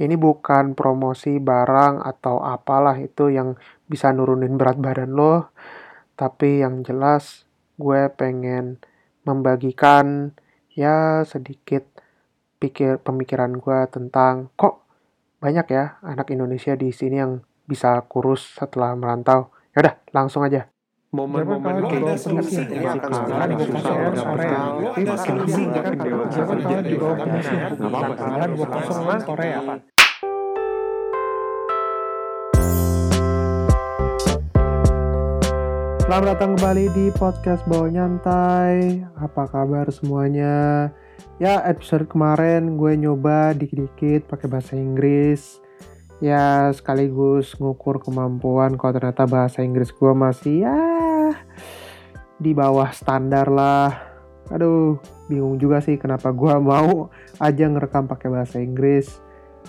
ini bukan promosi barang atau apalah itu yang bisa nurunin berat badan lo. Tapi yang jelas gue pengen membagikan ya sedikit pikir pemikiran gue tentang kok banyak ya anak Indonesia di sini yang bisa kurus setelah merantau. Yaudah, langsung aja. Momen-momen kayak solusi ini akan sangat susah Korea. Selamat datang kembali di podcast Bawa Nyantai. Apa kabar semuanya? Ya, episode kemarin gue nyoba dikit-dikit pakai bahasa Inggris. Ya, sekaligus ngukur kemampuan kalau ternyata bahasa Inggris gue masih ya di bawah standar lah. Aduh, bingung juga sih kenapa gue mau aja ngerekam pakai bahasa Inggris.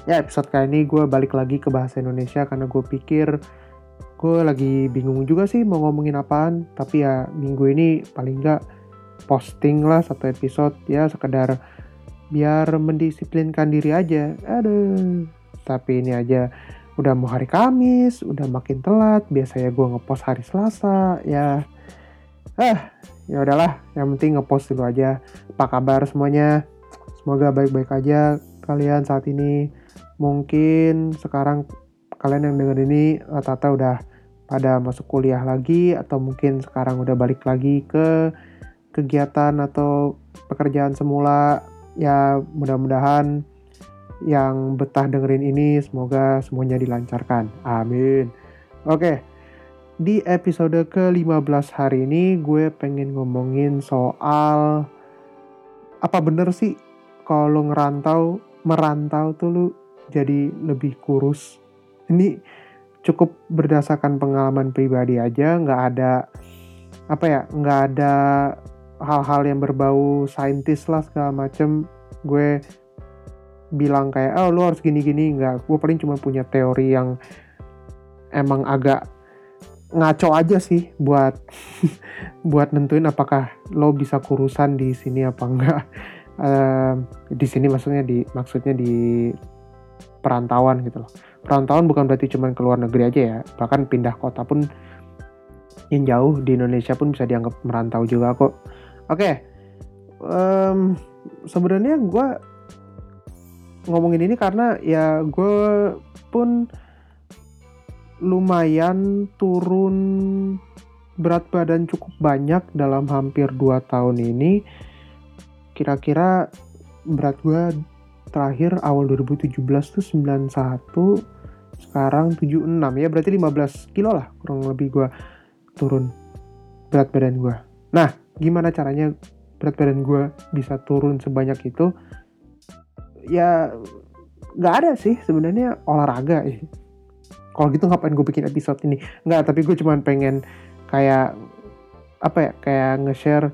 Ya, episode kali ini gue balik lagi ke bahasa Indonesia karena gue pikir gue lagi bingung juga sih mau ngomongin apaan. Tapi ya minggu ini paling nggak posting lah satu episode ya sekedar biar mendisiplinkan diri aja aduh tapi ini aja udah mau hari Kamis udah makin telat biasanya gue ngepost hari Selasa ya ah ya udahlah. Yang penting ngepost dulu aja. Apa kabar semuanya? Semoga baik-baik aja kalian saat ini. Mungkin sekarang kalian yang denger ini rata-rata udah pada masuk kuliah lagi atau mungkin sekarang udah balik lagi ke kegiatan atau pekerjaan semula. Ya mudah-mudahan yang betah dengerin ini semoga semuanya dilancarkan. Amin. Oke di episode ke-15 hari ini gue pengen ngomongin soal apa bener sih kalau ngerantau merantau tuh lu jadi lebih kurus? Ini cukup berdasarkan pengalaman pribadi aja nggak ada apa ya nggak ada hal-hal yang berbau saintis lah segala macem. Gue bilang kayak oh lu harus gini-gini. Nggak gue paling cuma punya teori yang emang agak ngaco aja sih buat buat nentuin apakah lo bisa kurusan di sini apa enggak. Uh, di sini maksudnya di maksudnya di perantauan gitu loh. Perantauan bukan berarti cuma ke luar negeri aja ya. Bahkan pindah kota pun yang jauh di Indonesia pun bisa dianggap merantau juga kok. Oke, okay. um, sebenarnya gue ngomongin ini karena ya gue pun lumayan turun berat badan cukup banyak dalam hampir 2 tahun ini. Kira-kira berat gue terakhir awal 2017 tuh 91, sekarang 76 ya berarti 15 kilo lah kurang lebih gue turun berat badan gue. Nah, gimana caranya berat badan gue bisa turun sebanyak itu ya nggak ada sih sebenarnya olahraga. Kalau gitu ngapain gue bikin episode ini? Nggak tapi gue cuma pengen kayak apa ya kayak nge-share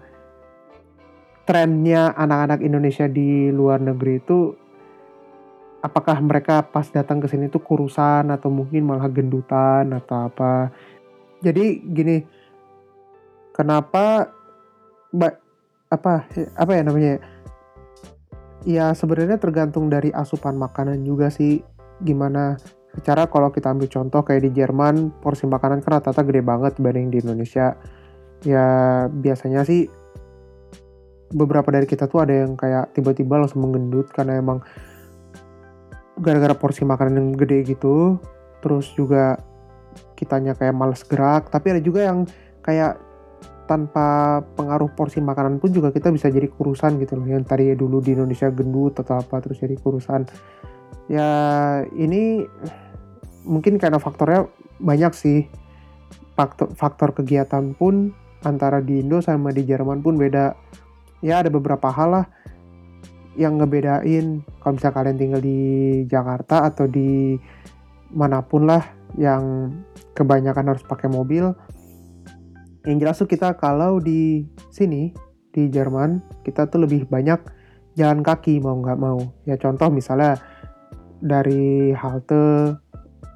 trennya anak-anak Indonesia di luar negeri itu apakah mereka pas datang ke sini tuh kurusan atau mungkin malah gendutan atau apa? Jadi gini kenapa ba, apa apa ya namanya ya sebenarnya tergantung dari asupan makanan juga sih gimana secara kalau kita ambil contoh kayak di Jerman porsi makanan kan rata-rata gede banget dibanding di Indonesia. Ya biasanya sih beberapa dari kita tuh ada yang kayak tiba-tiba langsung menggendut karena emang gara-gara porsi makanan yang gede gitu. Terus juga kitanya kayak males gerak. Tapi ada juga yang kayak tanpa pengaruh porsi makanan pun juga kita bisa jadi kurusan gitu loh. Yang tadi dulu di Indonesia gendut atau apa terus jadi kurusan. Ya ini mungkin karena faktornya banyak sih. Faktor, faktor kegiatan pun antara di Indo sama di Jerman pun beda. Ya ada beberapa hal lah yang ngebedain. Kalau misalnya kalian tinggal di Jakarta atau di mana pun lah yang kebanyakan harus pakai mobil yang jelas tuh kita kalau di sini di Jerman kita tuh lebih banyak jalan kaki mau nggak mau. Ya contoh misalnya dari halte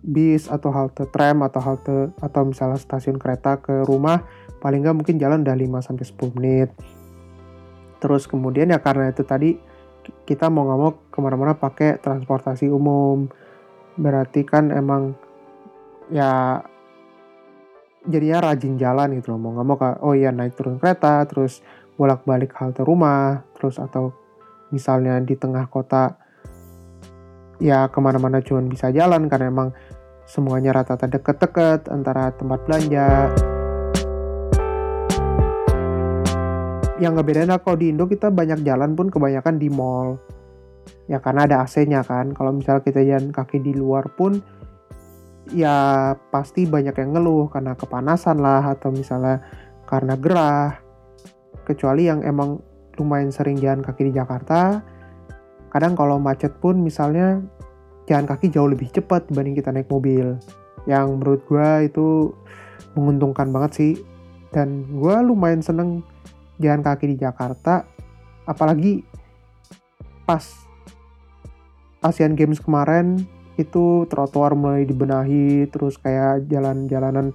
bis atau halte tram atau halte atau misalnya stasiun kereta ke rumah paling nggak mungkin jalan udah 5 sampai 10 menit. Terus kemudian ya karena itu tadi kita mau nggak mau ke mana-mana pakai transportasi umum berarti kan emang ya jadinya rajin jalan gitu loh mau nggak mau oh iya naik turun kereta terus bolak-balik halte rumah terus atau misalnya di tengah kota ya ke mana-mana cuma bisa jalan karena emang semuanya rata-rata deket-deket antara tempat belanja. Yang ngebedain kalau di Indo kita banyak jalan pun kebanyakan di mall. Ya karena ada AC-nya kan. Kalau misalnya kita jalan kaki di luar pun ya pasti banyak yang ngeluh karena kepanasan lah atau misalnya karena gerah. Kecuali yang emang lumayan sering jalan kaki di Jakarta kadang kalau macet pun misalnya jalan kaki jauh lebih cepat dibanding kita naik mobil. Yang menurut gue itu menguntungkan banget sih. Dan gue lumayan seneng jalan kaki di Jakarta apalagi pas Asian Games kemarin itu trotoar mulai dibenahi terus kayak jalan-jalanan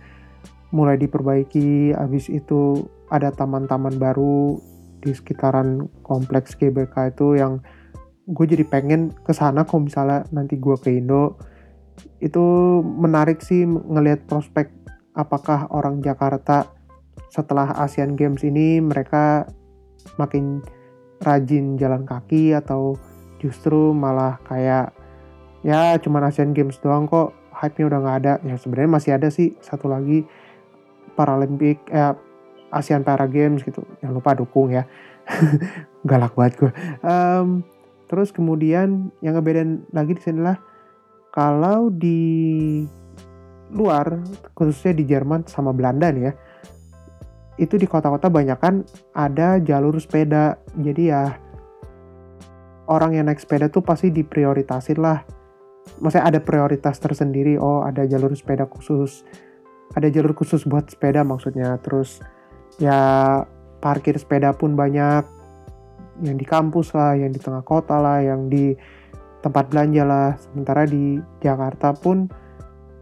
mulai diperbaiki habis itu ada taman-taman baru di sekitaran kompleks GBK itu yang gue jadi pengen ke sana kalau misalnya nanti gue ke Indo. Itu menarik sih ngelihat prospek apakah orang Jakarta setelah Asian Games ini mereka makin rajin jalan kaki atau justru malah kayak ya cuman Asian Games doang kok hype-nya udah nggak ada. Ya sebenarnya masih ada sih satu lagi Paralympic eh, Asian Para Games gitu. Yang lupa dukung ya. Galak banget gue um, terus kemudian yang ngebedain lagi di sini lah kalau di luar khususnya di Jerman sama Belanda nih ya itu di kota-kota banyak kan ada jalur sepeda. Jadi ya orang yang naik sepeda tuh pasti diprioritasin lah. Maksudnya ada prioritas tersendiri oh ada jalur sepeda khusus ada jalur khusus buat sepeda maksudnya. Terus ya parkir sepeda pun banyak yang di kampus lah yang di tengah kota lah yang di tempat belanja lah. Sementara di Jakarta pun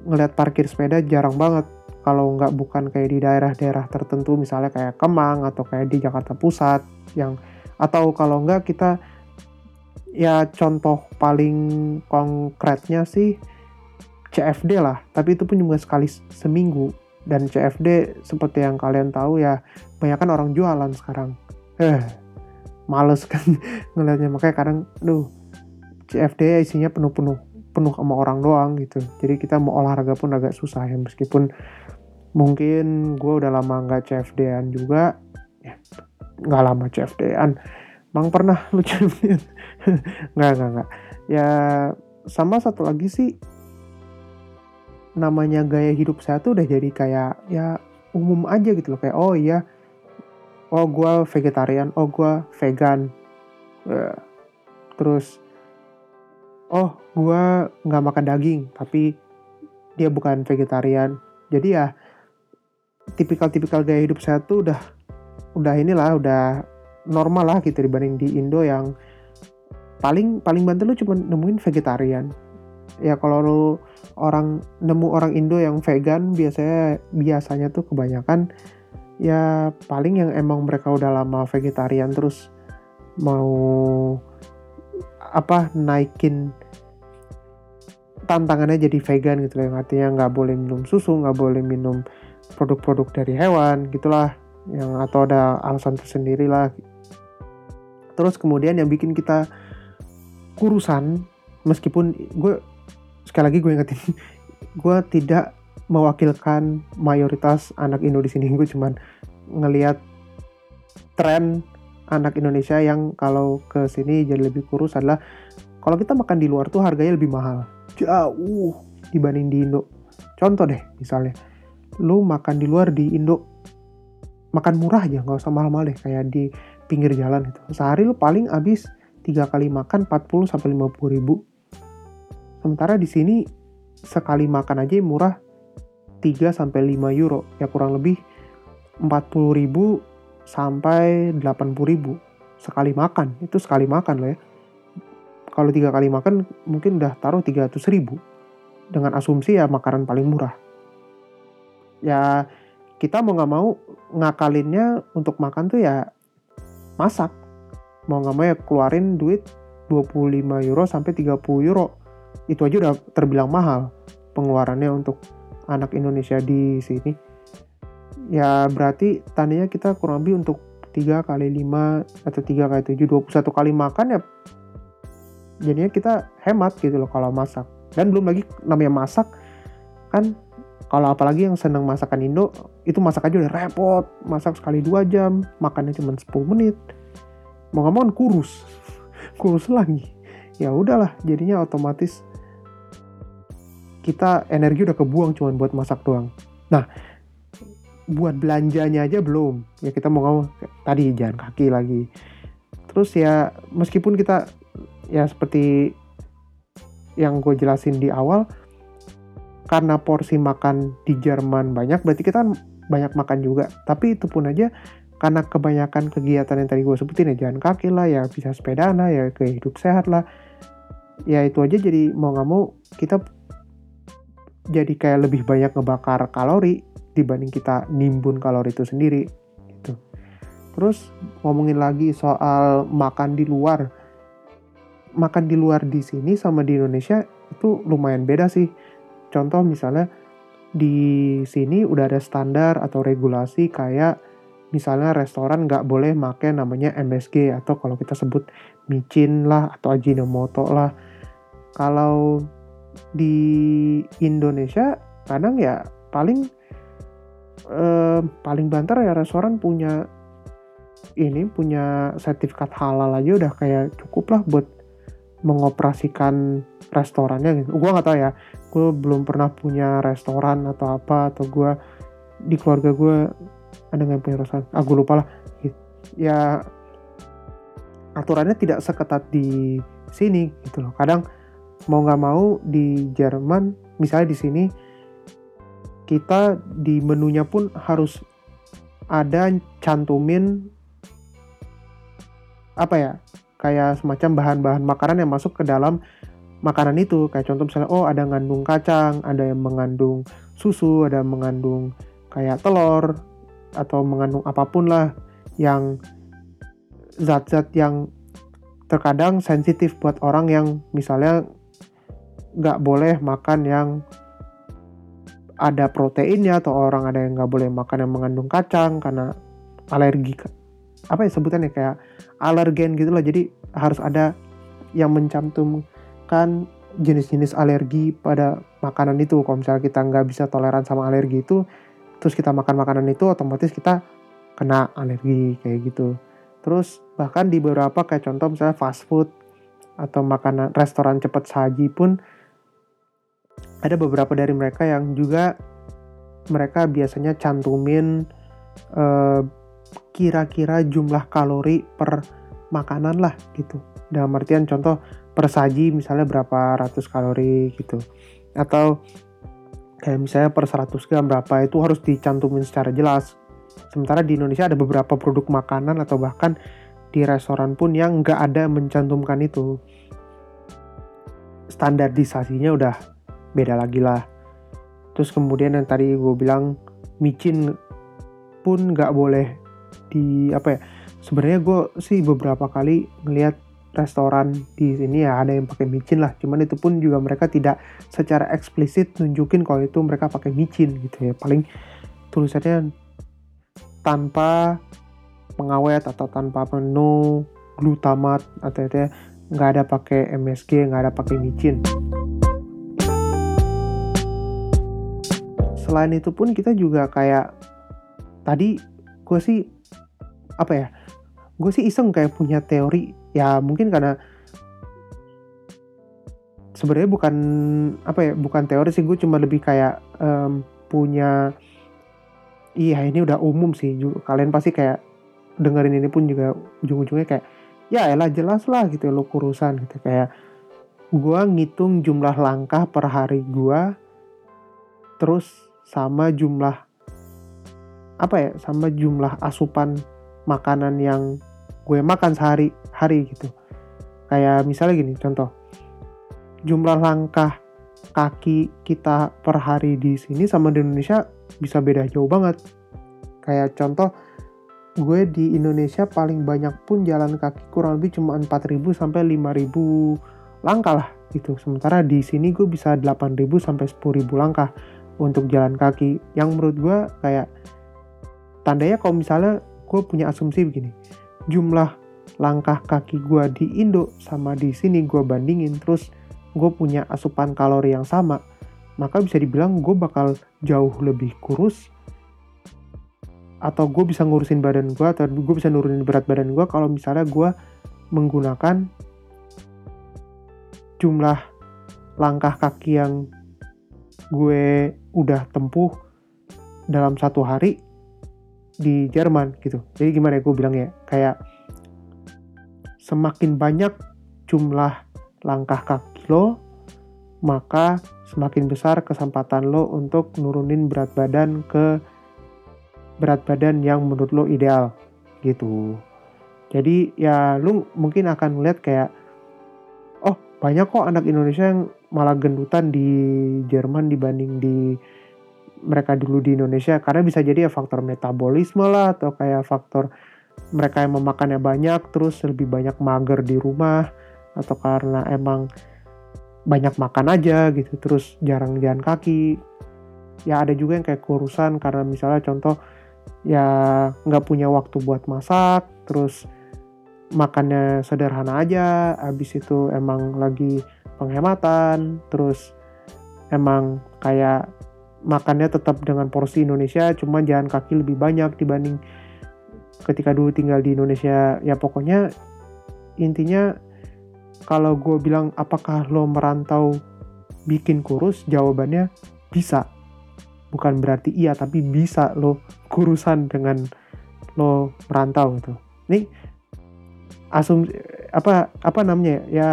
ngeliat parkir sepeda jarang banget. Kalau nggak bukan kayak di daerah-daerah tertentu misalnya kayak Kemang atau kayak di Jakarta Pusat yang atau kalau nggak kita ya contoh paling konkretnya sih CFD lah. Tapi itu pun juga sekali seminggu. Dan CFD seperti yang kalian tahu ya banyak kan orang jualan sekarang. Eh males kan ngeliatnya makanya kadang duh CFD isinya penuh-penuh penuh sama orang doang gitu. Jadi kita mau olahraga pun agak susah ya. Meskipun mungkin gue udah lama nggak CFD-an juga ya nggak lama CFD-an Bang pernah lu CFD nggak nggak nggak. Ya sama satu lagi sih namanya gaya hidup saya tuh udah jadi kayak ya umum aja gitu loh. Kayak oh iya oh gue vegetarian. Oh gue vegan. Uh, terus oh gue nggak makan daging tapi dia bukan vegetarian. Jadi ya tipikal-tipikal gaya hidup saya tuh udah udah inilah udah normal lah gitu dibanding di Indo yang paling paling bantu lu cuma nemuin vegetarian. Ya kalau lu orang nemu orang Indo yang vegan biasanya biasanya tuh kebanyakan ya paling yang emang mereka udah lama vegetarian terus mau apa naikin tantangannya jadi vegan gitu yang artinya nggak boleh minum susu nggak boleh minum produk-produk dari hewan gitulah. Yang atau ada alasan tersendiri lah. Terus kemudian yang bikin kita kurusan meskipun gue sekali lagi gue ingetin gue tidak mewakilkan mayoritas anak Indo di sini gue cuman ngelihat tren anak Indonesia yang kalau ke sini jadi lebih kurus adalah kalau kita makan di luar tuh harganya lebih mahal. Jauh dibanding di Indo. Contoh deh misalnya, lu makan di luar di Indo makan murah aja nggak usah mahal-mahal deh kayak di pinggir jalan itu sehari lu paling habis tiga kali makan 40 sampai 50 ribu. Sementara di sini sekali makan aja murah 3 sampai 5 euro. Ya kurang lebih 40 ribu sampai 80 ribu. Sekali makan itu sekali makan loh ya. Kalau tiga kali makan mungkin udah taruh 300 ribu. Dengan asumsi ya makanan paling murah. Ya kita mau nggak mau ngakalinnya untuk makan tuh ya masak. Mau nggak mau ya keluarin duit 25 euro sampai 30 euro. Itu aja udah terbilang mahal pengeluarannya untuk anak Indonesia di sini. Ya berarti tandanya kita kurang lebih untuk 3 kali 5 atau 3 kali 7 21 kali makan ya jadinya kita hemat gitu loh kalau masak. Dan belum lagi namanya masak kan kalau apalagi yang seneng masakan Indo itu masak aja udah repot masak sekali dua jam makannya cuma 10 menit. Mau nggak mau kan kurus kurus lagi. Ya udahlah jadinya otomatis kita energi udah kebuang cuma buat masak doang. Nah, buat belanjanya aja belum. Ya kita mau ngomong tadi jalan kaki lagi. Terus ya meskipun kita ya seperti yang gue jelasin di awal karena porsi makan di Jerman banyak berarti kita banyak makan juga. Tapi itu pun aja karena kebanyakan kegiatan yang tadi gue sebutin ya jalan kaki lah ya bisa sepeda lah ya ke hidup sehat lah ya itu aja jadi mau nggak mau kita jadi kayak lebih banyak ngebakar kalori dibanding kita nimbun kalori itu sendiri gitu. Terus ngomongin lagi soal makan di luar. Makan di luar di sini sama di Indonesia itu lumayan beda sih. Contoh misalnya di sini udah ada standar atau regulasi kayak misalnya restoran nggak boleh make namanya MSG atau kalau kita sebut micin lah atau ajinomoto lah. Kalau di Indonesia kadang ya paling eh, paling banter ya restoran punya ini punya sertifikat halal aja udah kayak cukup lah buat mengoperasikan restorannya gitu. Gue nggak tahu ya, gue belum pernah punya restoran atau apa atau gue di keluarga gue ada nggak punya restoran? Ah gue lupa lah. Ya aturannya tidak seketat di sini gitu loh. Kadang mau nggak mau di Jerman misalnya di sini kita di menunya pun harus ada cantumin apa ya kayak semacam bahan-bahan makanan yang masuk ke dalam makanan itu. Kayak contoh misalnya oh ada mengandung kacang ada yang mengandung susu ada yang mengandung kayak telur atau mengandung apa pun lah yang zat-zat yang terkadang sensitif buat orang yang misalnya nggak boleh makan yang ada proteinnya atau orang ada yang nggak boleh makan yang mengandung kacang karena alergi apa ya sebutannya kayak alergen gitu loh. Jadi harus ada yang mencantumkan jenis-jenis alergi pada makanan itu. Kalau misalnya kita nggak bisa toleran sama alergi itu terus kita makan makanan itu otomatis kita kena alergi kayak gitu. Terus bahkan di beberapa kayak contoh misalnya fast food atau makanan restoran cepat saji pun ada beberapa dari mereka yang juga mereka biasanya cantumin eh, kira-kira jumlah kalori per makanan lah gitu. Dalam artian contoh per saji misalnya berapa ratus kalori gitu. Atau kayak misalnya per 100 gram berapa itu harus dicantumin secara jelas. Sementara di Indonesia ada beberapa produk makanan atau bahkan di restoran pun yang nggak ada mencantumkan itu. Standarisasinya udah beda lagi lah. Terus kemudian yang tadi gue bilang micin pun nggak boleh di apa ya sebenarnya gue sih beberapa kali ngelihat restoran di sini ya ada yang pakai micin lah. Cuman itu pun juga mereka tidak secara eksplisit nunjukin kalau itu mereka pakai micin gitu ya. Paling tulisannya tanpa pengawet atau tanpa penuh glutamat atau itu ya nggak ada pakai MSG nggak ada pakai micin selain itu pun kita juga kayak tadi gue sih apa ya gue sih iseng kayak punya teori ya mungkin karena sebenarnya bukan apa ya bukan teori sih gue cuma lebih kayak um, punya iya ini udah umum sih kalian pasti kayak dengerin ini pun juga ujung-ujungnya kayak ya elah jelas lah gitu lo kurusan gitu kayak gue ngitung jumlah langkah per hari gue terus sama jumlah apa ya sama jumlah asupan makanan yang gue makan sehari hari gitu. Kayak misalnya gini contoh. Jumlah langkah kaki kita per hari di sini sama di Indonesia bisa beda jauh banget. Kayak contoh gue di Indonesia paling banyak pun jalan kaki kurang lebih cuma 4000 sampai 5000 langkah lah gitu. Sementara di sini gue bisa 8000 sampai 10000 langkah untuk jalan kaki. Yang menurut gue kayak tandanya kalau misalnya gue punya asumsi begini. Jumlah langkah kaki gue di Indo sama di sini gue bandingin terus gue punya asupan kalori yang sama maka bisa dibilang gue bakal jauh lebih kurus atau gue bisa ngurusin badan gue atau gue bisa nurunin berat badan gue kalau misalnya gue menggunakan jumlah langkah kaki yang gue udah tempuh dalam satu hari di Jerman gitu. Jadi gimana ya gue bilang ya, kayak semakin banyak jumlah langkah kaki lo, maka semakin besar kesempatan lo untuk nurunin berat badan ke berat badan yang menurut lo ideal gitu. Jadi ya lu mungkin akan melihat kayak oh banyak kok anak Indonesia yang malah gendutan di Jerman dibanding di mereka dulu di Indonesia. Karena bisa jadi ya faktor metabolisme lah atau kayak faktor mereka yang memakannya banyak terus lebih banyak mager di rumah atau karena emang banyak makan aja gitu terus jarang jalan kaki. Ya ada juga yang kayak kurusan karena misalnya contoh ya nggak punya waktu buat masak terus makannya sederhana aja habis itu emang lagi penghematan terus emang kayak makannya tetap dengan porsi Indonesia cuma jalan kaki lebih banyak dibanding ketika dulu tinggal di Indonesia. Ya pokoknya intinya kalau gue bilang apakah lo merantau bikin kurus jawabannya bisa. Bukan berarti iya tapi bisa lo kurusan dengan lo merantau gitu. Ini asum apa apa namanya ya?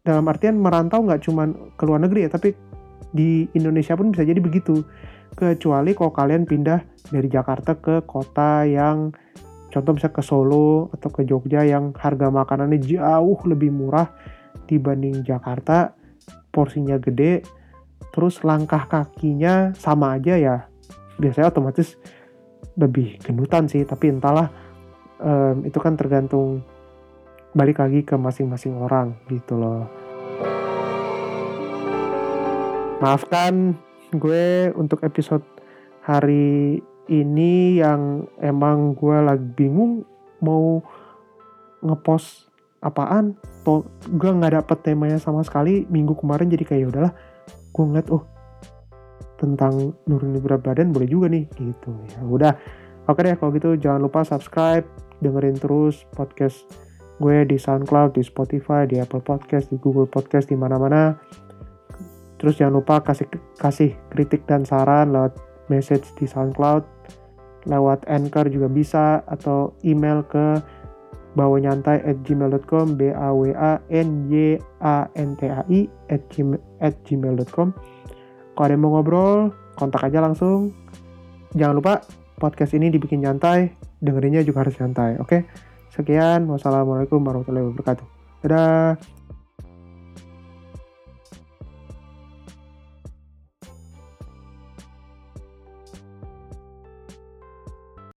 Dalam artian merantau nggak cuma ke luar negeri ya tapi di Indonesia pun bisa jadi begitu. Kecuali kalau kalian pindah dari Jakarta ke kota yang contoh bisa ke Solo atau ke Jogja yang harga makanannya jauh lebih murah dibanding Jakarta porsinya gede terus langkah kakinya sama aja ya biasanya otomatis lebih gendutan sih. Tapi entahlah um, itu kan tergantung balik lagi ke masing-masing orang gitu loh. Maafkan gue untuk episode hari ini yang emang gue lagi bingung mau ngepost apaan. To gue nggak dapet temanya sama sekali. Minggu kemarin jadi kayak ya udahlah gue ngeliat oh tentang nurunin berat badan boleh juga nih gitu. Ya udah oke deh kalau gitu jangan lupa subscribe dengerin terus podcast gue di SoundCloud di Spotify di Apple Podcast di Google Podcast di mana-mana. Terus jangan lupa kasih kasih kritik dan saran lewat message di SoundCloud lewat Anchor juga bisa atau email ke bawa nyantai at gmail.com b a w a n y a n t a i at, at gmail.com kalau ada yang mau ngobrol kontak aja langsung. Jangan lupa podcast ini dibikin nyantai dengerinnya juga harus nyantai oke sekian wassalamualaikum warahmatullahi wabarakatuh. Dadah